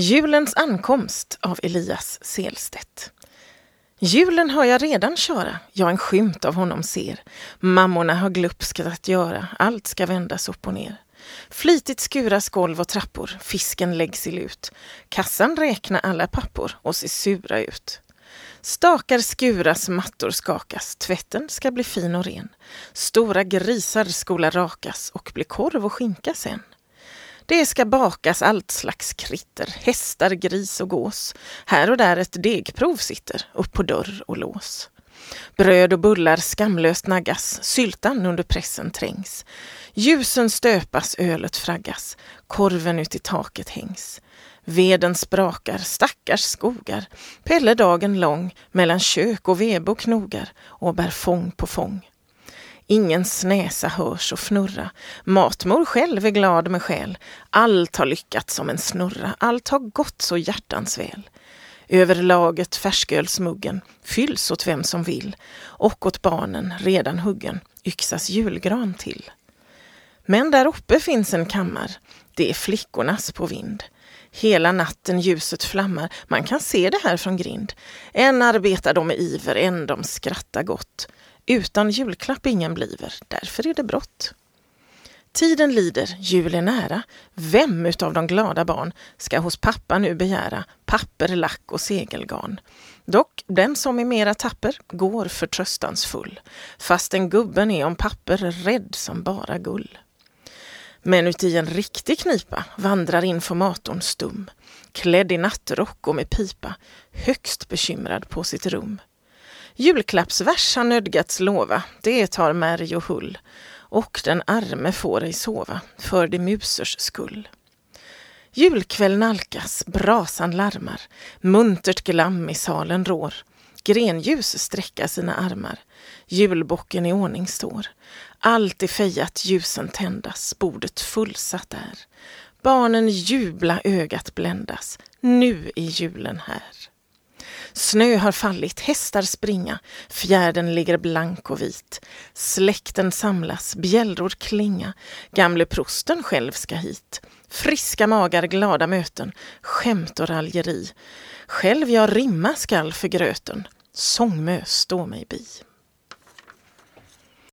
Julens ankomst av Elias Selstedt. Julen har jag redan köra, jag en skymt av honom ser. Mammorna har glupskt att göra, allt ska vändas upp och ner. Flitigt skuras golv och trappor, fisken läggs i lut. Kassan räknar alla pappor och ser sura ut. Stakar skuras, mattor skakas, tvätten ska bli fin och ren. Stora grisar skola rakas och bli korv och skinka sen. Det ska bakas allt slags kritter, hästar, gris och gås. Här och där ett degprov sitter, upp på dörr och lås. Bröd och bullar skamlöst naggas, syltan under pressen trängs. Ljusen stöpas, ölet fraggas, korven ut i taket hängs. Veden sprakar, stackars skogar, Pelle dagen lång mellan kök och vebo knogar och bär fång på fång. Ingens näsa hörs och fnurra. Matmor själv är glad med själ. Allt har lyckats som en snurra. Allt har gått så hjärtans väl. Över laget färskölsmuggen fylls åt vem som vill och åt barnen redan huggen yxas julgran till. Men där uppe finns en kammar. Det är flickornas på vind. Hela natten ljuset flammar, man kan se det här från grind. En arbetar de med iver, en de skrattar gott. Utan julklapp ingen bliver, därför är det brott. Tiden lider, jul är nära. Vem utav de glada barn ska hos pappa nu begära papper, lack och segelgarn? Dock, den som är mera tapper går förtröstansfull, fastän gubben är om papper rädd som bara gull. Men uti en riktig knipa vandrar informatorn stum, klädd i nattrock och med pipa, högst bekymrad på sitt rum. Julklappsvers har nödgats lova, det tar märg och hull, och den arme får ej sova, för de musers skull. Julkväll nalkas, brasan larmar, muntert glam i salen rår. Grenljus sträcka sina armar, julbocken i ordning står. Allt är fejat, ljusen tändas, bordet fullsatt är. Barnen jubla, ögat bländas, nu är julen här. Snö har fallit, hästar springa, fjärden ligger blank och vit. Släkten samlas, bjällror klinga, gamle prosten själv ska hit. Friska magar, glada möten, skämt och raljeri. Själv jag rimma skall för gröten, sångmö stå mig bi.